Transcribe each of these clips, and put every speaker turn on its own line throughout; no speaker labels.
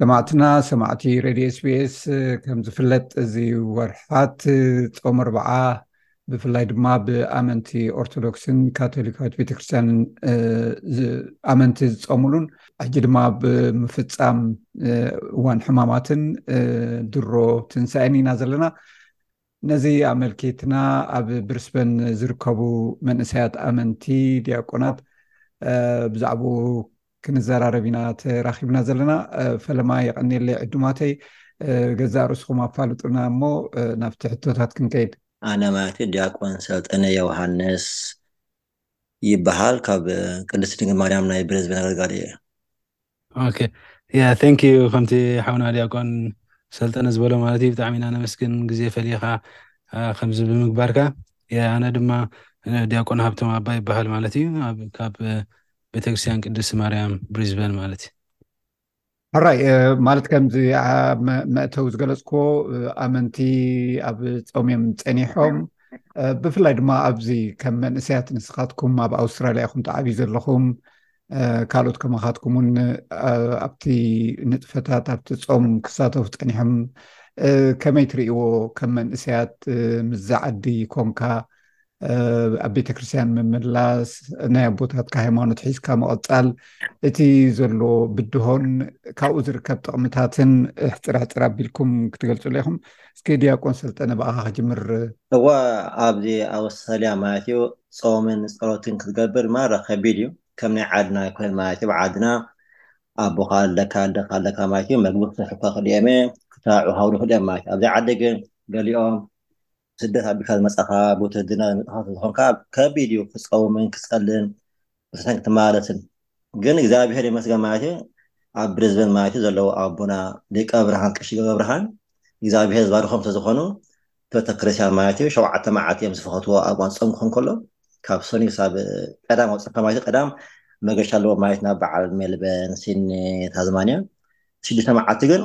ሰማዕትና ሰማዕቲ ሬድዮ ስቤስ ከም ዝፍለጥ እዚ ወርሓት ፆም ኣርበዓ ብፍላይ ድማ ብኣመንቲ ኦርቶዶክስን ካቶሊካዊት ቤተክርስትያንን ኣመንቲ ዝፀምሉን ሕጂ ድማ ኣብ ምፍፃም እዋን ሕማማትን ድሮ ትንሳኤን ኢና ዘለና ነዚ ኣመልኪትና ኣብ ብርስበን ዝርከቡ መንእሰያት ኣመንቲ ዲያቆናት ብዛዕባኡ ክንዘራረብ ኢና ተራኪብና ዘለና ፈለማ የቀኒየለይ ዕዱማተይ ገዛእ ርእስኹም ኣፋልጡና እሞ ናብቲ ሕቶታት ክንከይድ
ኣነ ማለት ዲያቆን ሰልጠነ ዮውሃንስ ይበሃል ካብ ቅድስቲ ድንግል ማርያም ናይ ብረዝበ ነጋጋሪ
እየ። ኦኬ ያ ቴንክ ዩ ከምቲ ሓውና ዲያቆን ሰልጠነ ዝበሎ ማለት እዩ ብጣዕሚ ኢና ነመስግን ግዜ ፈልየኻ ከምዚ ብምግባርካ ኣነ ድማ ዲያቆን ሃብቶም ኣባ ይበሃል ማለት እዩ ካብ ቤተክርስትያን ቅድስቲ ማርያም ብሪዝበን ማለት እዩ
ሕራይ ማለት ከምዚ ኣብ መእተዊ ዝገለፅክዎ ኣመንቲ ኣብ ፆም እዮም ፀኒሖም ብፍላይ ድማ ኣብዚ ከም መንእሰያት ንስኻትኩም ኣብ ኣውስትራልያ ኹም ተዓብዩ ዘለኹም ካልኦት ከማኻትኩም እውን ኣብቲ ንጥፈታት ኣብቲ ፆም ክሳተፉ ፀኒሖም ከመይ ትርእይዎ ከም መንእሰያት ምዛዓዲ ኮንካ ኣብ ቤተክርስትያን ምምላስ ናይ ኣቦታትካ ሃይማኖት ሒዝካ ምቐፃል እቲ ዘሎ ብድሆን ካብኡ ዝርከብ ጥቕምታትን ሕፅር ሕፅር ኣቢልኩም ክትገልፅሉ ኢኹም እስኪ ዲያቆን ሰልጠነ ብኣኻ ክጅምር
እዋ ኣብዚ ኣወስትራልያ ማለት እዩ ፆምን ፀሎትን ክትገብር ማራ ከቢድ እዩ ከም ናይ ዓድና ኣይኮነን ማለት እዩ ዓድና ኣቦኻ ኣለካ ኣለካ ኣለካ ማለት እዩ መግቢ ክትሕፈ ክልኦም ክታዑ ሃውሉ ክልኦም ማለት እዩ ኣብዚ ዓዲ ግን ገሊኦም ስደት ኣቢልካ ዝመጻኻ ብውትህድና ዝመጻኻ ስለዝኾንካ ከቢድ እዩ ክትጸውምን ክትጸልን ብሰን ክትመላለስን ግን እግዚኣብሔር ይመስገን ማለት እዩ ኣብ ብሪዝበን ማለት እዩ ዘለዉ ኣቦና ሊቀ ብርሃን ቀሺ ገብረ ብርሃን እግዚኣብሔር ዝባርኾም ስለዝኾኑ ቤተክርስትያን ማለት እዩ ሸውዓተ መዓልቲ እዮም ዝፈኸትዎ ኣብ ዋን ጾም ክኾን ከሎ ካብ ሰኑይ ክሳብ ቀዳም ኣብ ጽፍካ ማለት ቀዳም መገሻ ኣለዎ ማለት ናብ በዓል ሜልበን ሲኒ ታዝማንያ ሽዱሽተ መዓልቲ ግን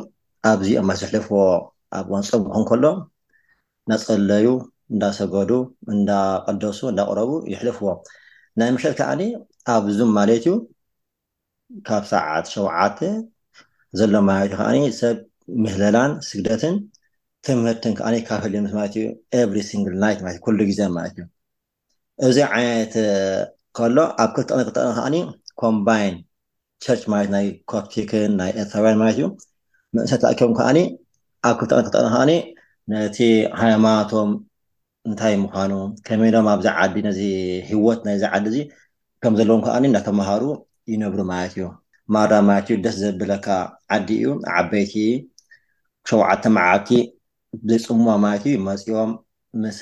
ኣብዚኦም ኣብ ዘሕለፍዎ ኣብ እዋን ጾም ክኾን ከሎ እናጸለዩ እንዳሰገዱ እንዳቀደሱ እንዳቅረቡ የሕልፍዎ ናይ ምሸት ከዓኒ ኣብ ዙም ማለት እዩ ካብ ሰዓት ሸውዓተ ዘሎ ማለት እዩ ከዓኒ ሰብ ምህለላን ስግደትን ትምህርትን ከዓኒ ይካፈል ምስ ማለት እዩ ኤቭሪ ሲንግል ናይት ማለት ኩሉ ግዜ ማለት እዩ እዚ ዓይነት ከሎ ኣብ ክልተ ቅርኒ ክተቅርኒ ከኣኒ ኮምባይን ቸርች ማለት ናይ ኮፕቲክን ናይ ኤርትራውያን ማለት እዩ መንእሰያት ተኣኪቦም ከኣኒ ኣብ ክልተ ቅርኒ ክተቅርኒ ከኣኒ ነቲ ሃይማኖቶም እንታይ ምዃኑ ከመይ ዶም ኣብዚ ዓዲ ነዚ ህይወት ናይዚ ዓዲ እዚ ከም ዘለዎም ከኣኒ እንዳተምሃሩ ይነብሩ ማለት እዩ ማራ ማለት እዩ ደስ ዘብለካ ዓዲ እዩ ዓበይቲ ሸውዓተ መዓልቲ ብጽምዋ ማለት እዩ መጺኦም ምስ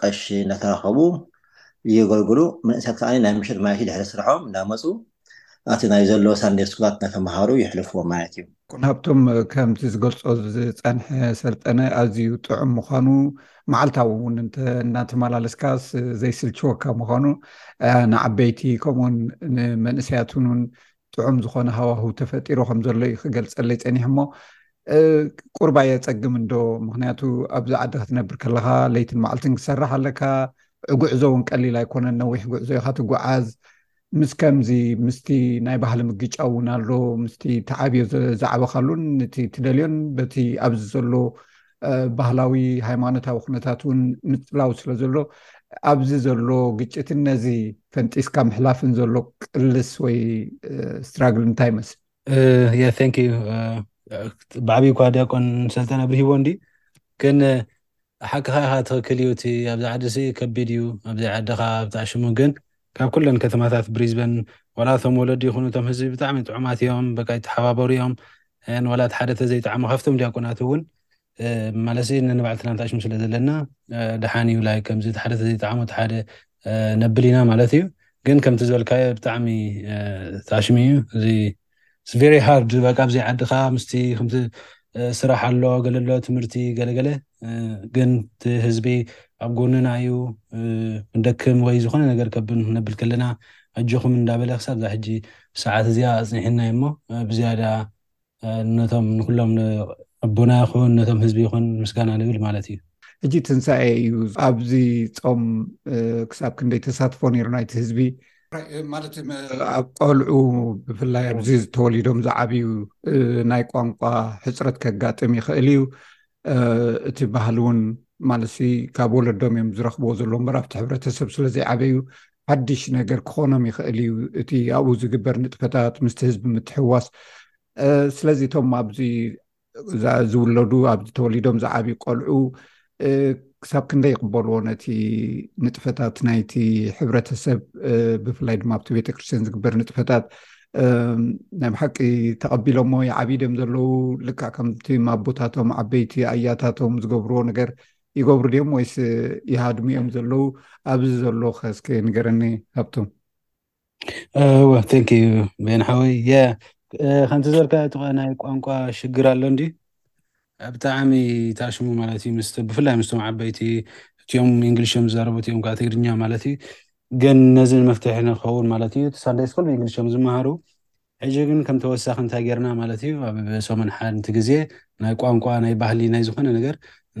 ቀሺ እናተራኸቡ የገልግሉ። መንእሰያት ከኣ ናይ ምሸት ማለት እዩ ድሕሪ ስርሖም እንዳመጹ ኣብቲ ናይ ዘሎ ሳንዴ ስኩላት እናተመሃሩ የሕልፍዎ ማለት እዩ።
ቁን ሃብቶም ከምቲ ዝገልጾ ዝጸንሐ ሰልጠነ ኣዝዩ ጥዑም ምዃኑ መዓልታዊ እውን እንተ እናተመላለስካስ ዘይስልችወካ ምዃኑ ንዓበይቲ ከምኡውን ንመንእሰያት እውን ጥዑም ዝኮነ ሃዋህው ተፈጢሩ ከም ዘሎ እዩ ክገልፀለይ ፀኒሑ እሞ ቁርባ የፀግም እንዶ ምክንያቱ ኣብዚ ዓዲ ክትነብር ከለካ ለይትን መዓልትን ክሰርሕ ኣለካ ዕጉዕዞ እውን ቀሊል ኣይኮነን ነዊሕ ጉዕዞ ኢካ ትጓዓዝ ምስ ከምዚ ምስቲ ናይ ባህሊ ምግጫው እውን ኣሎ ምስቲ ተዓብዮ ዝዓበካሉን እቲ ትደልዮን በቲ ኣብዚ ዘሎ ባህላዊ ሃይማኖታዊ ኩነታት እውን ምፅላው ስለ ዘሎ ኣብዚ ዘሎ ግጭትን ነዚ ፈንጢስካ ምሕላፍን ዘሎ ቅልስ ወይ ስትራግል እንታይ ይመስል
ንክ ብዓብዪ እኳ ዲያቆን ሰልጠን ኣብርሂዎ እንዲ ግን ሓቅኻ ኢኻ ትኽክል እዩ እቲ ኣብዚ ዓዲ ሲ ከቢድ እዩ ኣብዚ ዓድኻ ብጣዕ ሽሙ ግን ካብ ኩለን ከተማታት ብሪዝበን ዋላ እቶም ወለዲ ይኹኑ እቶም ህዝቢ ብጣዕሚ ጥዑማት እዮም በቃ ይተሓባበሩ እዮም ን ዋላ እቲ ሓደ ተዘይጠዓሞ ካብቶም ዲያቆናት እውን ማለሲ ነንባዕልትና ንታሽሙ ስለ ዘለና ደሓን እዩ ላይ ከምዚ እቲ ሓደ ተዘይጠዓሞ እቲ ሓደ ነብል ኢና ማለት እዩ ግን ከምቲ ዝበልካዮ ብጣዕሚ ታሽሙ እዩ እዚ ኢትስ ቬሪ ሃርድ በቃ ኣብዘይ ዓዲ ከዓ ምስቲ ከምቲ ስራሕ ኣሎ ገለሎ ትምህርቲ ገለገለ ግን እቲ ህዝቢ ኣብ ጎንና እዩ ክንደክም ወይ ዝኾነ ነገር ከብን ክነብል ከለና ኣጆኹም እንዳበለ ክሳብ ዛ ሕጂ ሰዓት እዚኣ ኣፅኒሕና እሞ ብዝያዳ ነቶም ንኩሎም ኣቦና ይኹን ነቶም ህዝቢ ይኹን ምስጋና ንብል ማለት እዩ
ሕጂ ትንሳኤ እዩ ኣብዚ ፆም ክሳብ ክንደይ ተሳትፎ ነይሩ ናይቲ ህዝቢ ማለት ኣብ ቆልዑ ብፍላይ ኣብዚ ዝተወሊዶም ዝዓብዩ ናይ ቋንቋ ሕፅረት ከጋጥም ይኽእል እዩ እቲ ባህሊ እውን ማለት ካብ ወለዶም እዮም ዝረኽብዎ ዘለዎ እምበር ኣብቲ ሕብረተሰብ ስለዘይዓበዩ ሓድሽ ነገር ክኾኖም ይኽእል እዩ እቲ ኣብኡ ዝግበር ንጥፈታት ምስቲ ህዝቢ ምትሕዋስ ስለዚ እቶም ኣብዚ ዝውለዱ ኣብዚ ተወሊዶም ዝዓብዩ ቆልዑ ክሳብ ክንደይ ይቕበልዎ ነቲ ንጥፈታት ናይቲ ሕብረተሰብ ብፍላይ ድማ ኣብቲ ቤተክርስትያን ዝግበር ንጥፈታት ናይ ብሓቂ ተቐቢሎሞ ይዓብይ ድም ዘለዉ ልክዕ ከምቲ ኣቦታቶም ዓበይቲ ኣያታቶም ዝገብርዎ ነገር ይገብሩ ድዮም ወይስ ይሃድሙ እዮም ዘለዉ ኣብዚ ዘሎ ከስከ ንገረኒ ሃብቶም እወ
ቴንክ ዩ ቤን ሓወይ የ ከምቲ ዝበልካዮ እቲ ናይ ቋንቋ ሽግር ኣሎ እንዲ ብጣዕሚ ታሽሙ ማለት እዩ ምስ ብፍላይ ምስቶም ዓበይቲ እትዮም እንግሊሽ እዮም ዝዛረቡ እትዮም ከዓ ትግርኛ ማለት እዩ ግን ነዚ መፍትሒ ንኸውን ማለት እዩ እቲ ሳንዳይ ስኩል ብእንግሊሽ እዮም ዝመሃሩ ሕጂ ግን ከም ተወሳኺ እንታይ ጌርና ማለት እዩ ኣብ ሰሙን ሓንቲ ግዜ ናይ ቋንቋ ናይ ባህሊ ናይ ዝኾነ ነገር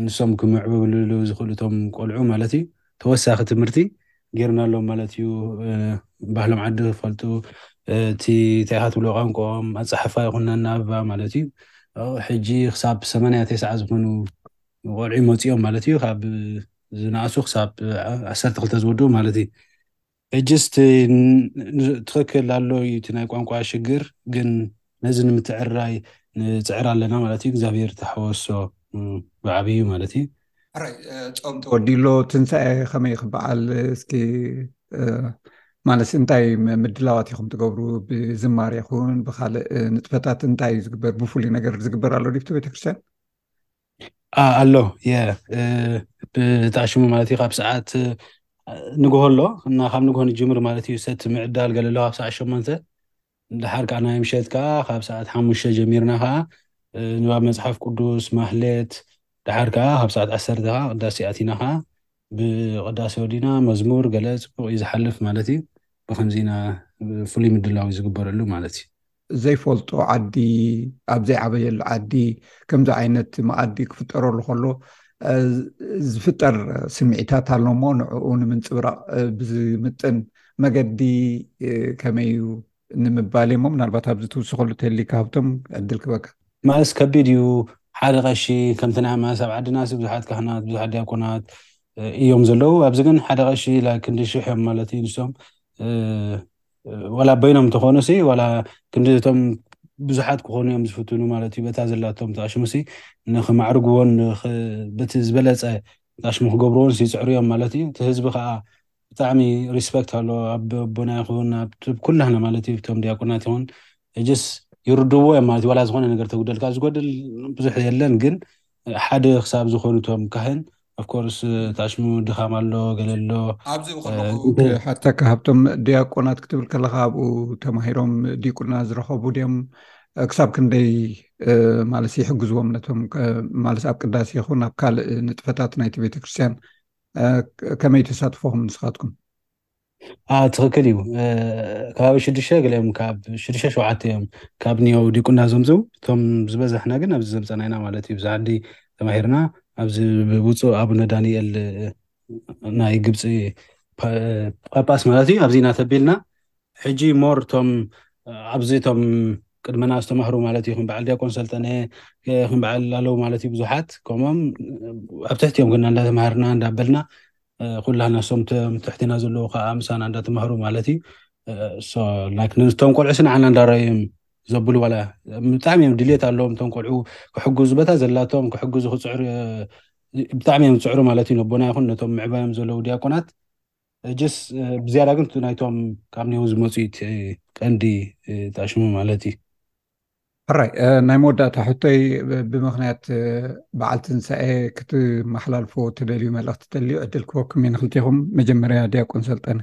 ንሶም ክምዕብልሉ ዝኽእሉ እቶም ቆልዑ ማለት እዩ ተወሳኺ ትምህርቲ ጌርናሎም ማለት እዩ ባህሎም ዓዲ ክፈልጡ እቲ እንታይ ኢኻ ትብሎ ቋንቋኦም ኣጸሓሕፋ ይኹን ኣነባብባ ማለት እዩ ሕጂ ክሳብ ሰማንያ ተስዓ ዝኾኑ ቆልዑ መጺኦም ማለት እዩ ካብ ዝነኣሱ ክሳብ ዓሰርተ ክልተ ዝውድኡ ማለት እዩ ሕጅስ እቲ ትኽክል ኣሎ እዩ እቲ ናይ ቋንቋ ሽግር ግን ነዚ ንምትዕርራይ ንጽዕር ኣለና ማለት እዩ እግዚኣብሔር ተሐወሶ ብዓብዩ ማለት እዩ።
ሕራይ ጾም ተወዲኡ ኣሎ ትንሳኤ ከመይ ክበዓል እስኪ ማለትስ እንታይ ምድላዋት ኢኹም ትገብሩ ብዝማር ይኹን ብካልእ ንጥፈታት እንታይ እዩ ዝግበር ብፍሉይ ነገር ዝግበር ኣሎ ድዩ ቤተክርስትያን?
ኣሎ ብጣሽሙ ማለት እዩ ካብ ሰዓት ንግሆ ኣሎ እና ካብ ንግሆ ንጅምር ማለት እዩ ሰት ምዕዳል ገለ ኣለዋ ክሳዕ ሸሞንተ ድሓር ከዓ ናይ ምሸት ከዓ ካብ ሰዓት ሓሙሽተ ጀሚርና ከዓ ንባብ መፅሓፍ ቅዱስ ማህሌት ድሓር ከዓ ካብ ሰዓት ዓሰርተ ከዓ ቅዳሴ ኣቲና ከዓ ብቅዳሴ ወዲና መዝሙር ገለ ፅቡቅ እዩ ዝሓልፍ ማለት እዩ ብከምዚ ኢና ፍሉይ ምድላው ዝግበረሉ ማለት እዩ
ዘይፈልጦ ዓዲ ኣብ ዘይዓበየሉ ዓዲ ከምዚ ዓይነት መኣዲ ክፍጠረሉ ከሎ ዝፍጠር ስምዒታት ኣሎ እሞ ንዕኡ ንምንፅብራቅ ብዝምጥን መገዲ ከመይ እዩ ንምባል እሞ ምናልባት ኣብዚ ትውስከሉ ተሊ ካብቶም ዕድል ክበካ
ማእስ ከቢድ እዩ ሓደ ቀሺ ከምቲ ናይ ማእስ ኣብ ዓድና ሲ ብዙሓት ካህናት ብዙሓት ዲያቆናት እዮም ዘለዉ ኣብዚ ግን ሓደ ቀሺ ላይክ ክንዲ ሽሕ እዮም ማለት እዩ ንሶም ዋላ በይኖም እንተኾኑ ሲ ዋላ ክንዲ እቶም ብዙሓት ክኾኑ እዮም ዝፍትኑ ማለት እዩ በታ ዘላቶም ተኣሽሙ ሲ ንክማዕርግዎን በቲ ዝበለፀ ተኣሽሙ ክገብርዎን ይፅዕሩ እዮም ማለት እዩ እቲ ህዝቢ ከዓ ብጣዕሚ ሪስፐክት ኣሎ ኣብ ኣቦና ይኹን ኣብ ኩላህና ማለት እዩ እቶም ዲያቆናት ይኹን እጅስ ይርድዎ እዮም ማለት እዩ ዋላ ዝኾነ ነገር ተጉደልካ ዝጎድል ብዙሕ የለን ግን ሓደ ክሳብ ዝኮኑ እቶም ካህን of course ታሽሙ ድኻም ኣሎ ገለ ኣሎ
ኣብዚኡ ከለኹ እንተ ክሓተካ ሃብቶም ድያቆናት ክትብል ከለኻ ኣብኡ ተማሂሮም ዲቁና ዝረኸቡ ድዮም ክሳብ ክንደይ ማለት ይሕግዝዎም ነቶም ማለት ኣብ ቅዳሴ ይኹን ኣብ ካልእ ንጥፈታት ናይቲ ቤተክርስትያን ከመይ ተሳትፎኹም ንስኻትኩም ኣ
ትክክል እዩ ከባቢ ሽዱሽተ ገሊኦም ካብ ሽዱሽተ ሸውዓተ እዮም ካብ ኒዮው ዲቁና ዘምፅኡ እቶም ዝበዛሕና ግን ኣብዚ ዘምፀና ኢና ማለት እዩ ብዛዓዲ ተማሂርና ኣብዚ ብፁእ ኣቡነ ዳንኤል ናይ ግብፂ ጳጳስ ማለት እዩ ኣብዚ ኢና ተቢልና ሕጂ ሞር እቶም ኣብዚ እቶም ቅድመና ዝተማህሩ ማለት እዩ ከም በዓል ዲያቆን ሰልጠነ ከም በዓል ኣለዉ ማለት እዩ ብዙሓት ከምኦም ኣብ ትሕቲኦም ግና እንዳተማሃርና እንዳበልና ኩላህና ሶም ትሕትና ዘለዉ ከዓ ምሳና እንዳተማህሩ ማለት እዩ ንቶም ቆልዑ ሲ ንዓና እንዳረኣዮም ዘብሉ ዋላ ብጣዕሚ እዮም ድሌት ኣለዎም እቶም ቆልዑ ክሕግዙ በታ ዘላቶም ክሕግዙ ክፅዕሩ ብጣዕሚ እዮም ዝፅዕሩ ማለት እዩ ነቦና ይኹን ነቶም ምዕባዮም ዘለዉ ዲያቆናት ጀስ ብዝያዳ ግን ናይቶም ካብ ኔው ዝመፁ ቀንዲ ጣሽሙ ማለት እዩ
ሕራይ ናይ መወዳእታ ሕቶይ ብምኽንያት በዓል ትንሳኤ ክትመሓላልፎ ትደልዩ መልእኽቲ ተልዩ ዕድል ክበኩም ንክልቴኹም መጀመርያ ዲያቆን ሰልጠነ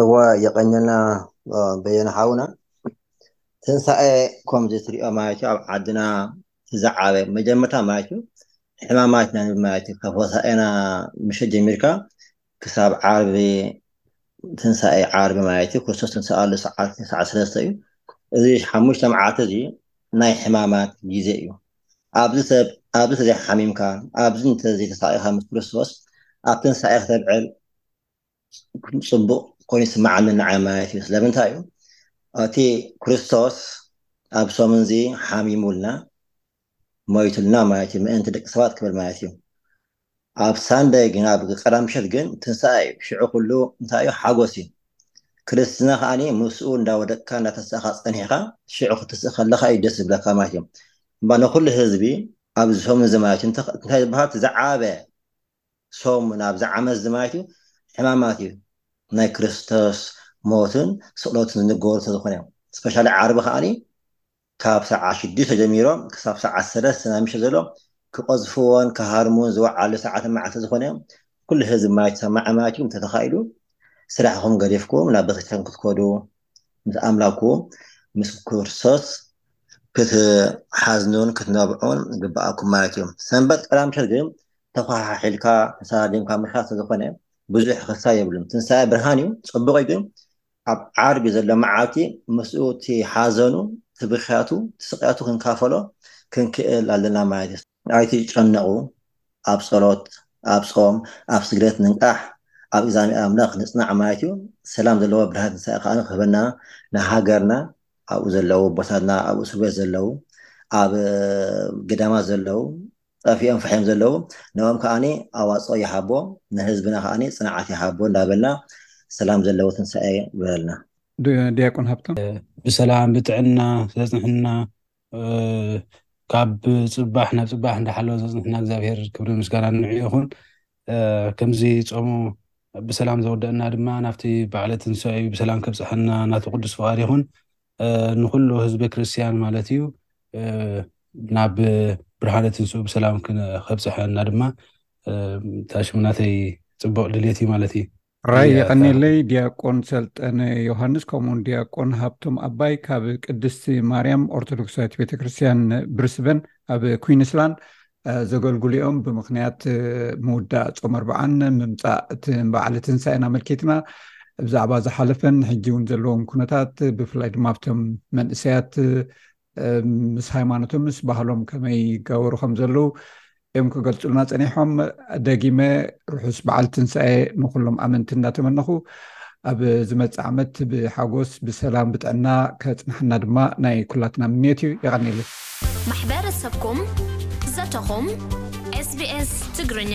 እወ የቀኘልና በየነ ሓውና ትንሳኤ ከምዚ ትሪኦ ማለት እዩ ኣብ ዓድና ዝዓበ መጀመርታ ማለት እዩ ሕማማትና ንብል ማለት እዩ ካብ ሆሳኤና ምሸት ጀሚርካ ክሳብ ዓርቢ ትንሳኤ ዓርቢ ማለት እዩ ክርስቶስ ትንሳኣሉ ሰዓት ሰዓት ሰለስተ እዩ እዚ ሓሙሽተ መዓልቲ እዚ ናይ ሕማማት ግዜ እዩ ኣብዚ ሰብ ኣብዚ ተዘይሓሚምካ ኣብዚ እንተዘይተሳቂኻ ምስ ክርስቶስ ኣብ ትንሳኤ ክተብዕል ፅቡቅ ኮይኑ ይስማዓኒ ንዓይ ማለት እዩ ስለምንታይ እዩ እቲ ክርስቶስ ኣብ ሰሙን እዚ ሓሚሙልና ሞይቱልና ማለት እዩ ምእንቲ ደቂ ሰባት ክብል ማለት እዩ ኣብ ሳንደይ ግን ኣብ ቀዳም ምሸት ግን ትንሳኤ እዩ ሽዑ ኩሉ እንታይ እዩ ሓጎስ እዩ ክርስትና ከዓኒ ምስኡ እንዳወደቅካ እንዳተሳእካ ጸኒሕካ ሽዑ ክትስእ ከለካ እዩ ደስ ዝብለካ ማለት እዩ እምባ ንኩሉ ህዝቢ ኣብዚ ሰሙን እዚ ማለት እዩ እንታይ ዝበሃል እቲ ዝዓበ ሰሙን ኣብዚ ዓመት እዚ ማለት እዩ ሕማማት እዩ ናይ ክርስቶስ ሞትን ስቕለቱን ዝንገሩ ስለዝኾነ እዮም ስፔሻሊ ዓርቢ ከዓኒ ካብ ሰዓት ሽዱሽተ ጀሚሮም ክሳብ ሰዓት ሰለስተ ናይ ምሸት ዘሎ ክቐዝፍዎን ክሃርሙን ዝወዓሉ ሰዓተ መዓልቲ ዝኾነ ኩሉ ህዝቢ ማይ ተሰማዕማዕኪ እንተተኻኢሉ ስራሕኹም ገዲፍኩም ናብ ቤተክርስቲያን ክትከዱ ምስ ኣምላኩም ምስ ክርስቶስ ክትሓዝኑን ክትነብዑን ይግበኣኩም ማለት እዩ። ሰንበት ቀዳም ምሸት ግን ተኳሓሒልካ ተሰዳዲምካ ምሕራስ ስለዝኾነ ብዙሕ ክሳብ የብሉን። ትንሳኤ ብርሃን እዩ። ጽቡቕ እዩ ግን ኣብ ዓርቢ ዘሎ መዓልቲ ምስኡ እቲ ሓዘኑ፣ እቲ ብኽያቱ፣ እቲ ስቕያቱ ክንካፈሎ ክንክእል ኣለና ማለት እዩ። ኣይትጨነቑ፣ ኣብ ጸሎት፣ ኣብ ጾም፣ ኣብ ስግደት ንንቃሕ፣ ኣብ እግዛብሄር ኣምላኽ ንጽናዕ ማለት እዩ። ሰላም ዘለዎ ብርሃነ ትንሳኤ ከኣ ክህበና ንሃገርና፣ ኣብኡ ዘለዉ ኣቦታትና፣ ኣብ እስርቤት ዘለዉ፣ ኣብ ገዳማት ዘለዉ፣ ጠፊኦም ፈሕዮም ዘለዉ ንኦም ከኣ ኣዋጽኦ ይሃቦ ንህዝብና ከኣ ጽንዓት ይሃቦ እንዳበልና ሰላም ዘለዎ ትንሳኤ ይግበረልና።
ድያቆን ሃብቶም
ብሰላም ብጥዕና ዘጽንሕና ካብ ጽባሕ ናብ ጽባሕ እንዳሓለወ ዘጽንሕና እግዚኣብሄር ክብርን ምስጋናን ንዕኡ ይኹን ከምዚ ጾሙ ብሰላም ዘውደኣና ድማ ናብቲ በዓለ ትንሳኤኡ ብሰላም ከብጽሓና ናቱ ቅዱስ ፍቃድ ይኹን ንኹሉ ህዝበ ክርስትያን ማለት እዩ ናብ ብርሃነ ትንስኡ ብሰላም ከብፅሐና ድማ ታሽሙ ናተይ ፅቡቅ ድሌት እዩ ማለት እዩ።
ራይ የቀኔለይ ዲያቆን ሰልጠነ ዮሃንስ ከምኡውን ዲያቆን ሃብቶም ኣባይ ካብ ቅድስቲ ማርያም ኦርቶዶክሳዊት ቤተ ክርስትያን ብርስበን ኣብ ኩንስላንድ ዘገልግሉ እዮም ብምክንያት ምውዳእ ፆም ኣርባዓን ምምፃእ እቲ በዓለ ትንሳኤን ኣመልኪትና ብዛዕባ ዝሓለፈን ሕጂ እውን ዘለዎም ኩነታት ብፍላይ ድማ ኣብቶም መንእሰያት ምስ ሃይማኖቶም ምስ ባህሎም ከመይ ይገበሩ ከም ዘለዉ እዮም ክገልፁልና ፀኒሖም ደጊመ ርሑስ በዓል ትንሳኤ ንኩሎም ኣመንቲ እናተመነኹ ኣብ ዝመፅእ ዓመት ብሓጎስ ብሰላም ብጥዕና ከፅናሓና ድማ ናይ ኩላትና ምንዮት እዩ የቀኔልይ።
ማሕበረሰብኩም ዘተኹም SBS ትግርኛ።